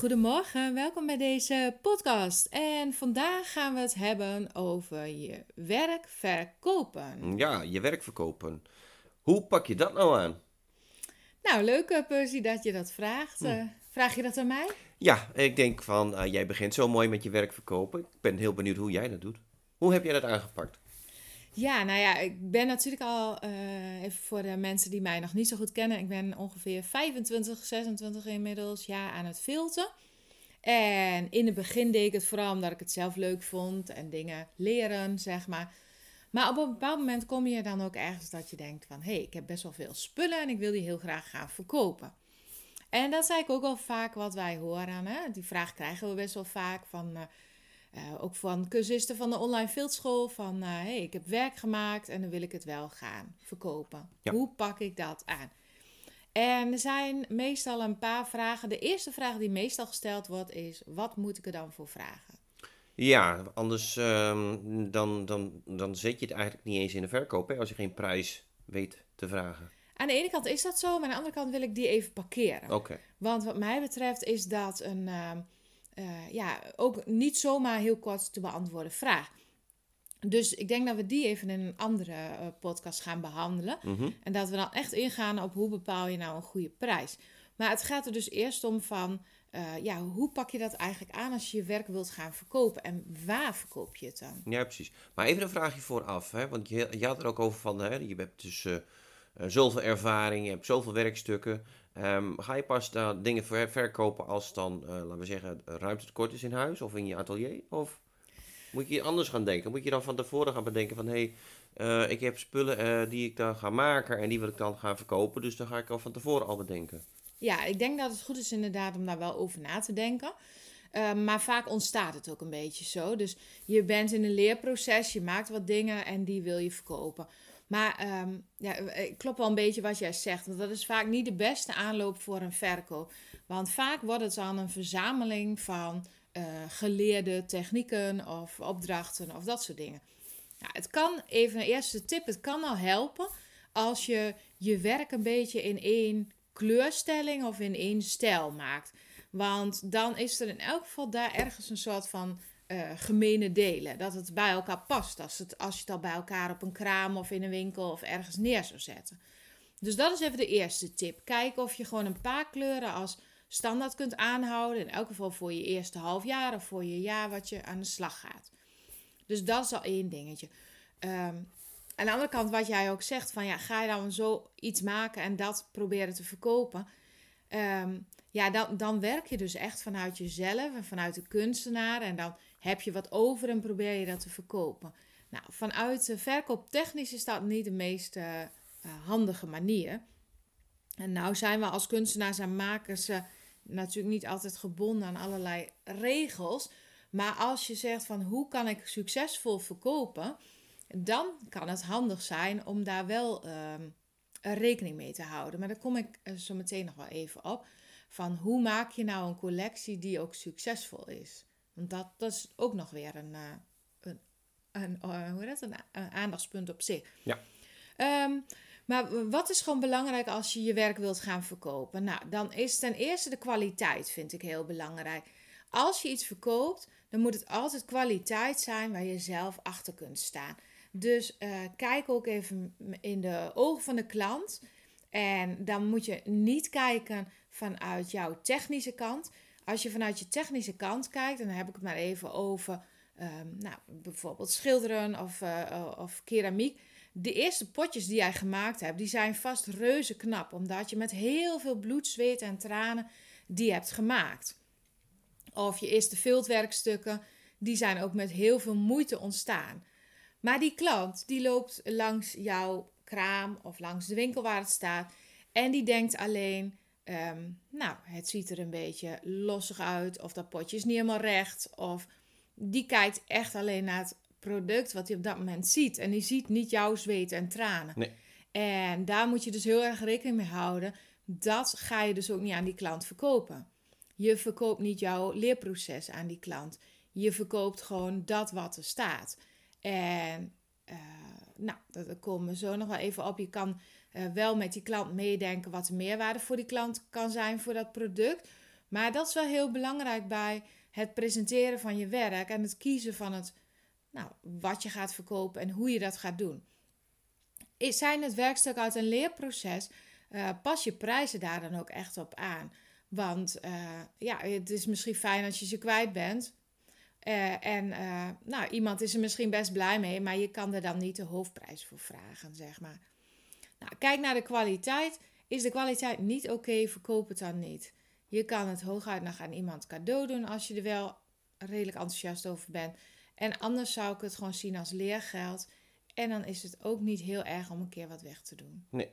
Goedemorgen, welkom bij deze podcast. En vandaag gaan we het hebben over je werk verkopen. Ja, je werk verkopen. Hoe pak je dat nou aan? Nou, leuk Percy dat je dat vraagt. Eh, vraag je dat aan mij? Ja, ik denk van, eh, jij begint zo mooi met je werk verkopen. Ik ben heel benieuwd hoe jij dat doet. Hoe heb jij dat aangepakt? Ja, nou ja, ik ben natuurlijk al, eh, even voor de mensen die mij nog niet zo goed kennen, ik ben ongeveer 25, 26 inmiddels jaar aan het filten. En in het begin deed ik het vooral omdat ik het zelf leuk vond en dingen leren, zeg maar. Maar op een bepaald moment kom je dan ook ergens dat je denkt van, hé, hey, ik heb best wel veel spullen en ik wil die heel graag gaan verkopen. En dat is eigenlijk ook wel vaak wat wij horen. Hè? Die vraag krijgen we best wel vaak van... eh, eh, ook van cursisten van de online fieldschool. Van hé, hey, ik heb werk gemaakt en dan wil ik het wel gaan verkopen. Ja. Hoe pak ik dat aan? En er zijn meestal een paar vragen. De eerste vraag die meestal gesteld wordt is: wat moet ik er dan voor vragen? Ja, anders ehm, dan, dan, dan zet je het eigenlijk niet eens in de verkoop hè, als je geen prijs weet te vragen. Aan de ene kant is dat zo, maar aan de andere kant wil ik die even parkeren. Oké, Want wat mij betreft is dat een, ehm, eh, ja, ook niet zomaar heel kort te beantwoorden vraag. Dus ik denk dat we die even in een andere eh, podcast gaan behandelen. Mhm. En dat we dan echt ingaan op hoe bepaal je nou een goede prijs. Maar het gaat er dus eerst om van, eh, ja, hoe pak je dat eigenlijk aan als je je werk wilt gaan verkopen? En waar verkoop je het dan? ja precies. Maar even een vraagje vooraf, hè, want je, je had er ook over van, hè, je hebt dus zoveel ervaring, je hebt zoveel werkstukken. Ehm, ga je pas dingen ver- verkopen als dan, eh, laten we zeggen, ruimte tekort is in huis of in je atelier? Of moet je anders gaan denken? Moet je dan van tevoren gaan bedenken van, hé, hey, eh, ik heb spullen eh, die ik dan ga maken en die wil ik dan gaan verkopen, dus dan ga ik al van tevoren al bedenken. Ja, ik denk dat het goed is inderdaad om daar wel over na te denken. Eh, maar vaak ontstaat het ook een beetje zo. Dus je bent in een leerproces, je maakt wat dingen en die wil je verkopen. Maar ehm, ja, ik klopt wel een beetje wat jij zegt. Want dat is vaak niet de beste aanloop voor een verkoop. Want vaak wordt het dan een verzameling van eh, geleerde technieken of opdrachten of dat soort dingen. Nou, het kan, even een eerste tip, het kan al helpen als je je werk een beetje in één kleurstelling of in één stijl maakt. Want dan is er in elk geval daar ergens een soort van eh gemene delen. Dat het bij elkaar past als, het, als je het al bij elkaar op een kraam of in een winkel of ergens neer zou zetten. Dus dat is even de eerste tip. Kijken of je gewoon een paar kleuren als standaard kunt aanhouden. In elk geval voor je eerste half jaar of voor je jaar wat je aan de slag gaat. Dus dat is al één dingetje. Ehm, aan de andere kant, wat jij ook zegt, van ja, ga je dan zo iets maken en dat proberen te verkopen. Ehm, ja, dan, dan werk je dus echt vanuit jezelf en vanuit de kunstenaar. En dan heb je wat over en probeer je dat te verkopen. Nou, vanuit verkooptechnisch is dat niet de meest eh, eh, handige manier. En nou zijn we als kunstenaars en makers eh, natuurlijk niet altijd gebonden aan allerlei regels. Maar als je zegt van hoe kan ik succesvol verkopen, dan kan het handig zijn om daar wel ehm, rekening mee te houden. Maar daar kom ik zo meteen nog wel even op. Van hoe maak je nou een collectie die ook succesvol is? Want dat, dat is ook nog weer een, eh, een, een, eh, hoe heet dat? een, een aandachtspunt op zich. Ja. Ehm, maar wat is gewoon belangrijk als je je werk wilt gaan verkopen? Nou, dan is ten eerste de kwaliteit, vind ik heel belangrijk. Als je iets verkoopt, dan moet het altijd kwaliteit zijn waar je zelf achter kunt staan. Dus eh, kijk ook even in de ogen van de klant. En dan moet je niet kijken vanuit jouw technische kant. Als je vanuit je technische kant kijkt, dan heb ik het maar even over ehm, nou, bijvoorbeeld schilderen of, uh, of keramiek. De eerste potjes die jij gemaakt hebt, die zijn vast reuze knap. Omdat je met heel veel bloed, zweet en tranen die hebt gemaakt. Of je eerste viltwerkstukken, die zijn ook met heel veel moeite ontstaan. Maar die klant, die loopt langs jouw kraam of langs de winkel waar het staat. En die denkt alleen, ehm, nou, het ziet er een beetje lossig uit. Of dat potje is niet helemaal recht. Of die kijkt echt alleen naar het product wat hij op dat moment ziet. En die ziet niet jouw zweet en tranen. Nee. En daar moet je dus heel erg rekening mee houden. Dat ga je dus ook niet aan die klant verkopen. Je verkoopt niet jouw leerproces aan die klant. Je verkoopt gewoon dat wat er staat. En uh, nou, daar komen we zo nog wel even op. Je kan uh, wel met die klant meedenken wat de meerwaarde voor die klant kan zijn voor dat product. Maar dat is wel heel belangrijk bij het presenteren van je werk en het kiezen van het, nou, wat je gaat verkopen en hoe je dat gaat doen. Zijn het werkstuk uit een leerproces, uh, pas je prijzen daar dan ook echt op aan. Want uh, ja, het is misschien fijn als je ze kwijt bent. Uh, en nou, iemand is er misschien best blij mee, maar je kan er dan niet de hoofdprijs voor vragen, zeg maar. Nou, kijk naar de kwaliteit. Is de kwaliteit niet oké, verkoop het dan niet. Je kan het hooguit nog aan iemand cadeau doen als je er wel redelijk enthousiast over bent. En anders zou ik het gewoon zien als leergeld. En dan is het ook niet heel erg om een keer wat weg te doen. Nee.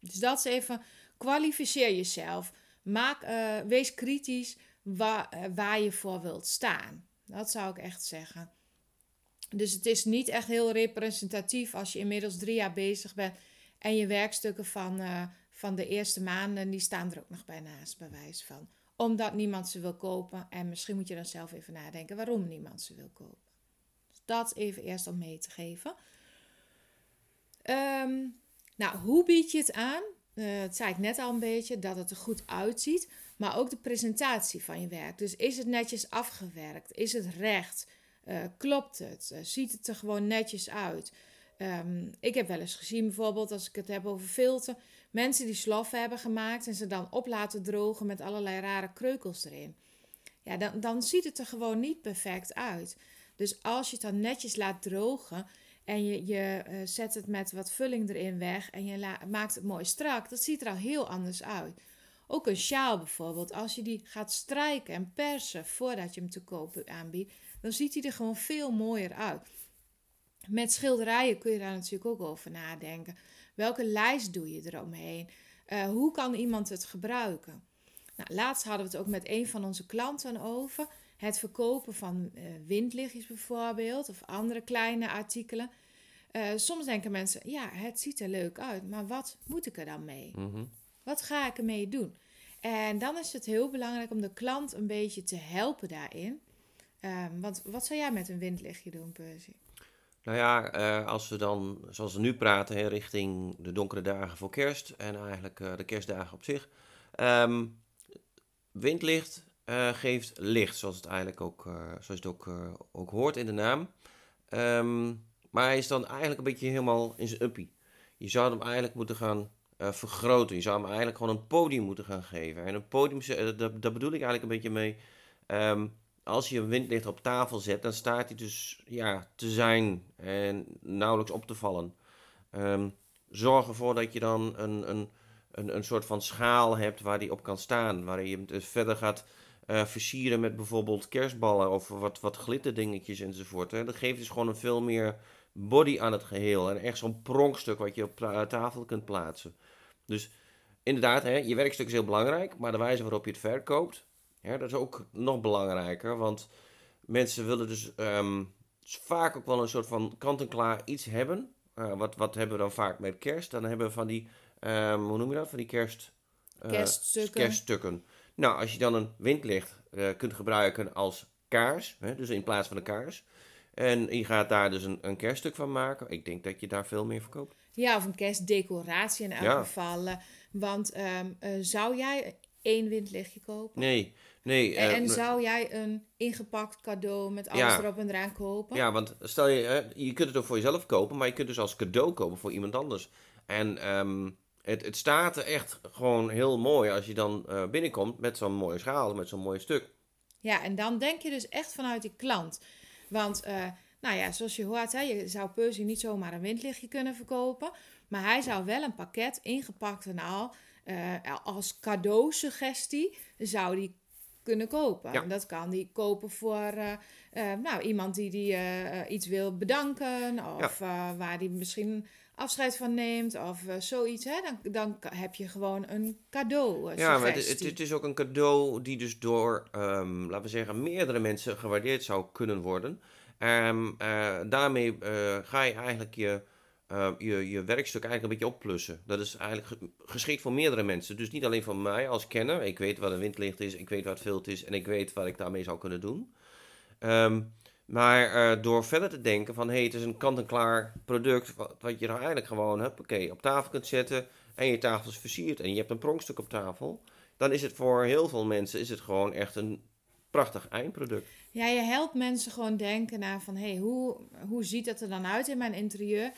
Dus dat is even, kwalificeer jezelf. Maak, uh, wees kritisch waar, waar je voor wilt staan. Dat zou ik echt zeggen. Dus het is niet echt heel representatief als je inmiddels drie jaar bezig bent en je werkstukken van, uh, van de eerste maanden, die staan er ook nog bij naast, bij wijze van. Omdat niemand ze wil kopen. En misschien moet je dan zelf even nadenken waarom niemand ze wil kopen. Dus dat even eerst om mee te geven. Um, nou, hoe bied je het aan? Uh, dat zei ik net al een beetje, dat het er goed uitziet. Maar ook de presentatie van je werk. Dus is het netjes afgewerkt? Is het recht? Uh, klopt het? Uh, ziet het er gewoon netjes uit? Um, ik heb wel eens gezien, bijvoorbeeld, als ik het heb over filten, mensen die sloffen hebben gemaakt en ze dan op laten drogen met allerlei rare kreukels erin. Ja, dan, dan ziet het er gewoon niet perfect uit. Dus als je het dan netjes laat drogen en je, je uh, zet het met wat vulling erin weg en je maakt het mooi strak, dat ziet er al heel anders uit. Ook een sjaal bijvoorbeeld, als je die gaat strijken en persen voordat je hem te koop aanbiedt, dan ziet hij er gewoon veel mooier uit. Met schilderijen kun je daar natuurlijk ook over nadenken. Welke lijst doe je eromheen? Uh, hoe kan iemand het gebruiken? Nou, laatst hadden we het ook met een van onze klanten over. Het verkopen van uh, windlichtjes bijvoorbeeld, of andere kleine artikelen. Uh, soms denken mensen, ja, het ziet er leuk uit, maar wat moet ik er dan mee? Mm -hmm. Wat ga ik ermee doen? En dan is het heel belangrijk om de klant een beetje te helpen daarin. Um, want wat zou jij met een windlichtje doen, Percy? Nou ja, uh, als we dan, zoals we nu praten, hè, richting de donkere dagen voor kerst en eigenlijk uh, de kerstdagen op zich. Um, windlicht uh, geeft licht, zoals het eigenlijk ook, zoals het ook, ook hoort in de naam. Um, maar hij is dan eigenlijk een beetje helemaal in zijn uppie. Je zou hem eigenlijk moeten gaan vergroten. Je zou hem eigenlijk gewoon een podium moeten gaan geven. En een podium, daar bedoel ik eigenlijk een beetje mee. Um, als je een windlicht op tafel zet, dan staat hij dus ja, te zijn en nauwelijks op te vallen. Um, zorg ervoor dat je dan een, een, een, een soort van schaal hebt waar die op kan staan. Waar je hem verder gaat uh, versieren met bijvoorbeeld kerstballen of wat, wat glitterdingetjes enzovoort. Hè. Dat geeft dus gewoon een veel meer body aan het geheel. En echt zo'n pronkstuk wat je op tafel kunt plaatsen. Dus inderdaad, hè, je werkstuk is heel belangrijk, maar de wijze waarop je het verkoopt, ja, dat is ook nog belangrijker, want mensen willen dus um, vaak ook wel een soort van kant-en-klaar iets hebben. Uh, wat, wat hebben we dan vaak met kerst? Dan hebben we van die, um, hoe noem je dat? Van die kerst, uh, kerststukken. kerststukken. Nou, als je dan een windlicht uh, kunt gebruiken als kaars, hè, dus in plaats van een kaars. En je gaat daar dus een, een kerststuk van maken. Ik denk dat je daar veel meer verkoopt. Ja, of een kerstdecoratie in elk ja. geval. Want um, zou jij één windlichtje kopen? Nee, nee. En, uh, en zou jij een ingepakt cadeau met alles ja. erop en eraan kopen? Ja, want stel je, je kunt het ook voor jezelf kopen, maar je kunt dus als cadeau kopen voor iemand anders. En um, het, het staat er echt gewoon heel mooi als je dan uh, binnenkomt met zo'n mooie schaal, met zo'n mooi stuk. Ja, en dan denk je dus echt vanuit die klant. Want, uh, nou ja, zoals je hoort, hè, je zou Percy niet zomaar een windlichtje kunnen verkopen. Maar hij zou wel een pakket ingepakt en al, uh, als cadeausuggestie, zou die kunnen kopen. Ja. En dat kan die kopen voor uh, uh, nou, iemand die, die uh, iets wil bedanken. Of ja. waar die misschien afscheid van neemt. Of zoiets. Hè? Dan, dan heb je gewoon een cadeau. ja, maar het, het, is ook een cadeau die dus door, um, laten we zeggen, meerdere mensen gewaardeerd zou kunnen worden. Um, daarmee ga je eigenlijk je je, je werkstuk eigenlijk een beetje opplussen. Dat is eigenlijk geschikt voor meerdere mensen. Dus niet alleen voor mij als kenner. Ik weet wat een windlicht is, ik weet wat vilt is en ik weet wat ik daarmee zou kunnen doen. Um, maar uh, door verder te denken van, hé, hey, het is een kant-en-klaar product, wat, je nou eigenlijk gewoon oké, op tafel kunt zetten en je tafel is versierd en je hebt een pronkstuk op tafel, dan is het voor heel veel mensen is het gewoon echt een prachtig eindproduct. Ja, je helpt mensen gewoon denken naar van, hé, hey, hoe, hoe ziet dat er dan uit in mijn interieur?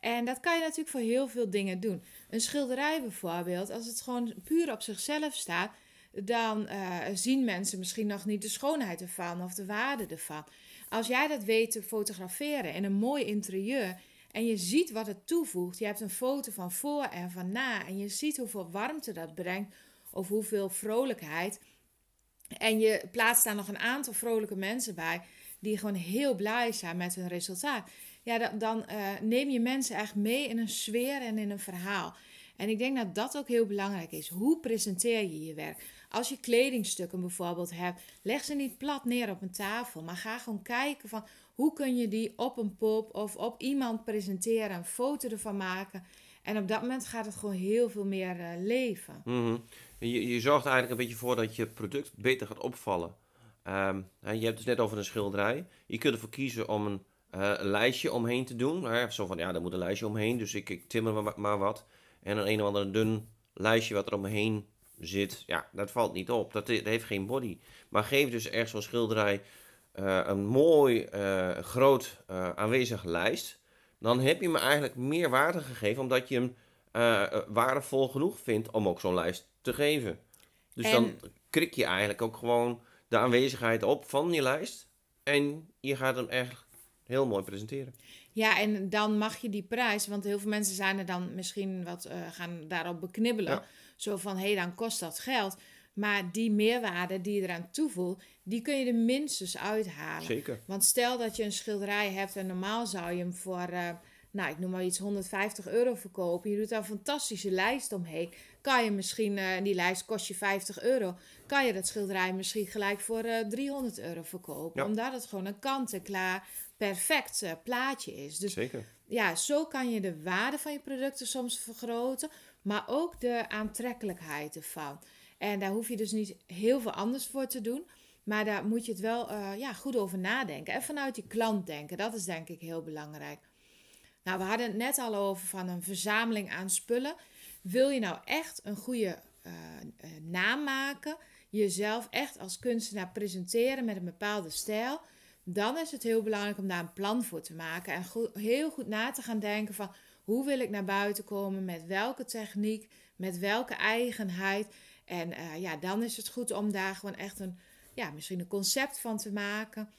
En dat kan je natuurlijk voor heel veel dingen doen. Een schilderij bijvoorbeeld, als het gewoon puur op zichzelf staat, dan uh, zien mensen misschien nog niet de schoonheid ervan of de waarde ervan. Als jij dat weet te fotograferen in een mooi interieur en je ziet wat het toevoegt, je hebt een foto van voor en van na en je ziet hoeveel warmte dat brengt of hoeveel vrolijkheid. En je plaatst daar nog een aantal vrolijke mensen bij die gewoon heel blij zijn met hun resultaat ja, dan, dan uh, neem je mensen echt mee in een sfeer en in een verhaal. En ik denk dat dat ook heel belangrijk is. Hoe presenteer je je werk? Als je kledingstukken bijvoorbeeld hebt, leg ze niet plat neer op een tafel, maar ga gewoon kijken van hoe kun je die op een pop of op iemand presenteren, een foto ervan maken. En op dat moment gaat het gewoon heel veel meer uh, leven. -hmm. je, je zorgt eigenlijk een beetje voor dat je product beter gaat opvallen. Um, je hebt het dus net over een schilderij. Je kunt ervoor kiezen om een een lijstje omheen te doen. Zo van, ja, daar moet een lijstje omheen, dus ik, ik timmer maar, maar wat. En een een of ander dun lijstje wat er omheen zit, ja, dat valt niet op. Dat, dat heeft geen body. Maar geef dus echt zo'n schilderij uh, een mooi, uh, groot aanwezige lijst. Dan heb je me eigenlijk meer waarde gegeven, omdat je hem waardevol genoeg vindt om ook zo'n lijst te geven. Dus en... dan krik je eigenlijk ook gewoon de aanwezigheid op van je lijst. En je gaat hem echt heel mooi presenteren. Ja, en dan mag je die prijs, want heel veel mensen zijn er dan misschien wat uh, gaan daarop beknibbelen. Ja. Zo van, hé, hey, dan kost dat geld. Maar die meerwaarde die je eraan toevoegt, die kun je er minstens uithalen. Zeker. Want stel dat je een schilderij hebt en normaal zou je hem voor, uh, nou ik noem maar iets, 150 euro verkopen. Je doet daar een fantastische lijst omheen. Kan je misschien, uh, die lijst kost je 50 euro, kan je dat schilderij misschien gelijk voor 300 euro verkopen. Ja. Omdat het gewoon een kant-en-klaar perfect uh, plaatje is. Dus Zeker. ja, zo kan je de waarde van je producten soms vergroten, maar ook de aantrekkelijkheid ervan. En daar hoef je dus niet heel veel anders voor te doen. Maar daar moet je het wel uh, ja, goed over nadenken. En vanuit die klant denken. Dat is denk ik heel belangrijk. Nou, we hadden het net al over van een verzameling aan spullen. Wil je nou echt een goede uh, uh, naam maken? Jezelf echt als kunstenaar presenteren met een bepaalde stijl? dan is het heel belangrijk om daar een plan voor te maken. En goed, heel goed na te gaan denken van hoe wil ik naar buiten komen, met welke techniek, met welke eigenheid. En uh, ja, dan is het goed om daar gewoon echt een, ja, misschien een concept van te maken.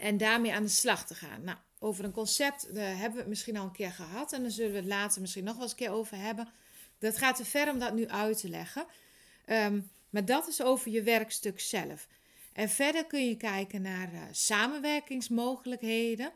En daarmee aan de slag te gaan. Nou, over een concept daar hebben we het misschien al een keer gehad. En dan zullen we het later misschien nog wel eens een keer over hebben. Dat gaat te ver om dat nu uit te leggen. Um, maar dat is over je werkstuk zelf. En verder kun je kijken naar uh, samenwerkingsmogelijkheden.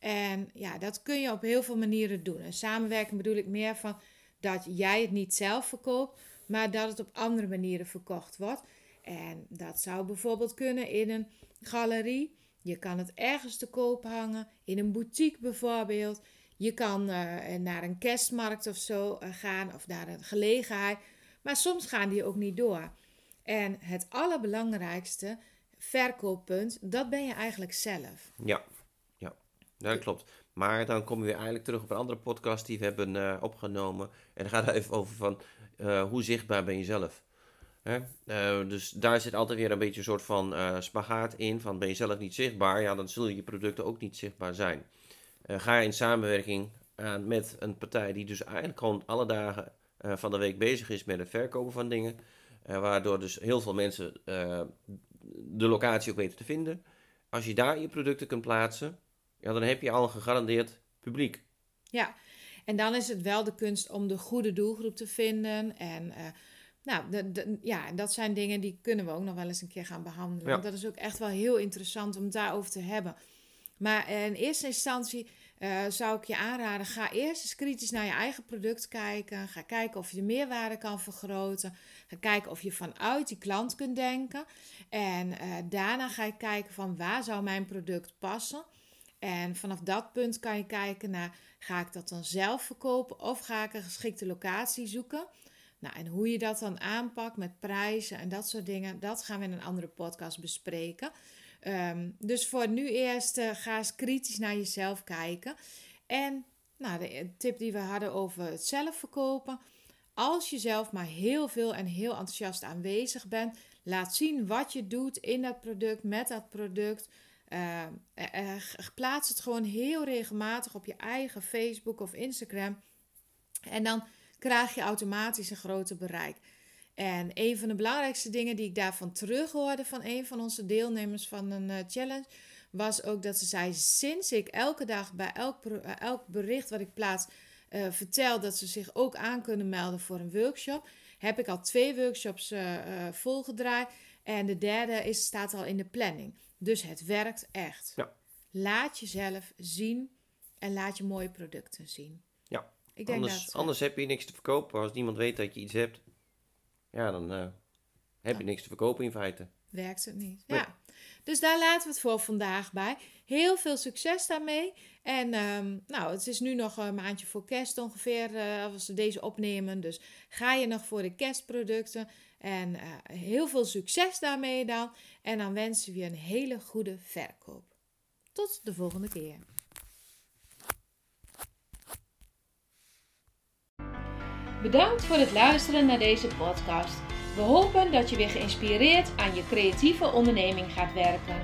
En ja, dat kun je op heel veel manieren doen. En samenwerking bedoel ik meer van dat jij het niet zelf verkoopt, maar dat het op andere manieren verkocht wordt. En dat zou bijvoorbeeld kunnen in een galerie. Je kan het ergens te koop hangen, in een boutique bijvoorbeeld. Je kan uh, naar een kerstmarkt of zo uh, gaan of naar een gelegenheid. Maar soms gaan die ook niet door. En het allerbelangrijkste verkooppunt, dat ben je eigenlijk zelf. Ja, ja, dat klopt. Maar dan komen we weer eigenlijk terug op een andere podcast die we hebben uh, opgenomen. En dan gaat het even over van hoe zichtbaar ben je zelf. Uh, dus daar zit altijd weer een beetje een soort van spagaat in. Van ben je zelf niet zichtbaar, ja, dan zullen je producten ook niet zichtbaar zijn. ga je in samenwerking aan met een partij die dus eigenlijk gewoon alle dagen van de week bezig is met het verkopen van dingen. waardoor dus heel veel mensen de locatie ook weten te vinden. als je daar je producten kunt plaatsen, ja, dan heb je al een gegarandeerd publiek. Ja, en dan is het wel de kunst om de goede doelgroep te vinden. En uh, nou, de, ja, dat zijn dingen die kunnen we ook nog wel eens een keer gaan behandelen. Want dat is ook echt wel heel interessant om daarover te hebben. Maar in eerste instantie uh, zou ik je aanraden, ga eerst eens kritisch naar je eigen product kijken. Ga kijken of je de meerwaarde kan vergroten. Ga kijken of je vanuit die klant kunt denken. En uh, daarna ga je kijken van waar zou mijn product passen. En vanaf dat punt kan je kijken naar, ga ik dat dan zelf verkopen of ga ik een geschikte locatie zoeken? Nou, en hoe je dat dan aanpakt met prijzen en dat soort dingen, dat gaan we in een andere podcast bespreken. Um, dus voor nu eerst uh, ga eens kritisch naar jezelf kijken. En nou, de tip die we hadden over het zelf verkopen. Als je zelf maar heel veel en heel enthousiast aanwezig bent, laat zien wat je doet in dat product, met dat product. Uh, het gewoon heel regelmatig op je eigen Facebook of Instagram. En dan krijg je automatisch een groter bereik. En een van de belangrijkste dingen die ik daarvan terug hoorde van een van onze deelnemers van een uh, challenge, was ook dat ze zei: sinds ik elke dag bij elk, uh, elk bericht wat ik plaats uh, vertel dat ze zich ook aan kunnen melden voor een workshop, heb ik al twee workshops volgedraaid en de derde is, staat al in de planning. Dus het werkt echt. Ja. Laat jezelf zien en laat je mooie producten zien. Ja. Ik denk anders, dat, anders heb je niks te verkopen. Als niemand weet dat je iets hebt, ja, dan uh, heb je niks te verkopen in feite. Werkt het niet. Ja. Dus daar laten we het voor vandaag bij. Heel veel succes daarmee. En um, nou, het is nu nog een maandje voor kerst ongeveer, uh, als we deze opnemen. Dus ga je nog voor de kerstproducten. En uh, heel veel succes daarmee dan. En dan wensen we je een hele goede verkoop. Tot de volgende keer. Bedankt voor het luisteren naar deze podcast. We hopen dat je weer geïnspireerd aan je creatieve onderneming gaat werken.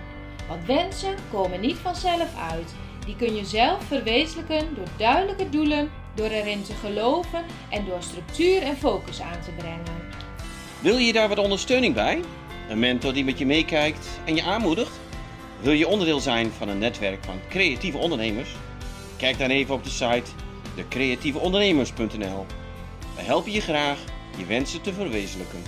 Want wensen komen niet vanzelf uit. Die kun je zelf verwezenlijken door duidelijke doelen, door erin te geloven en door structuur en focus aan te brengen. Wil je daar wat ondersteuning bij? Een mentor die met je meekijkt en je aanmoedigt? Wil je onderdeel zijn van een netwerk van creatieve ondernemers? Kijk dan even op de site decreatieveondernemers.nl. We helpen je graag je wensen te verwezenlijken.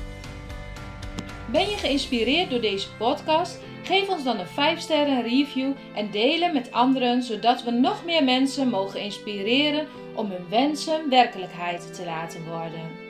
Ben je geïnspireerd door deze podcast? Geef ons dan een 5 sterren review en delen met anderen, zodat we nog meer mensen mogen inspireren om hun wensen werkelijkheid te laten worden.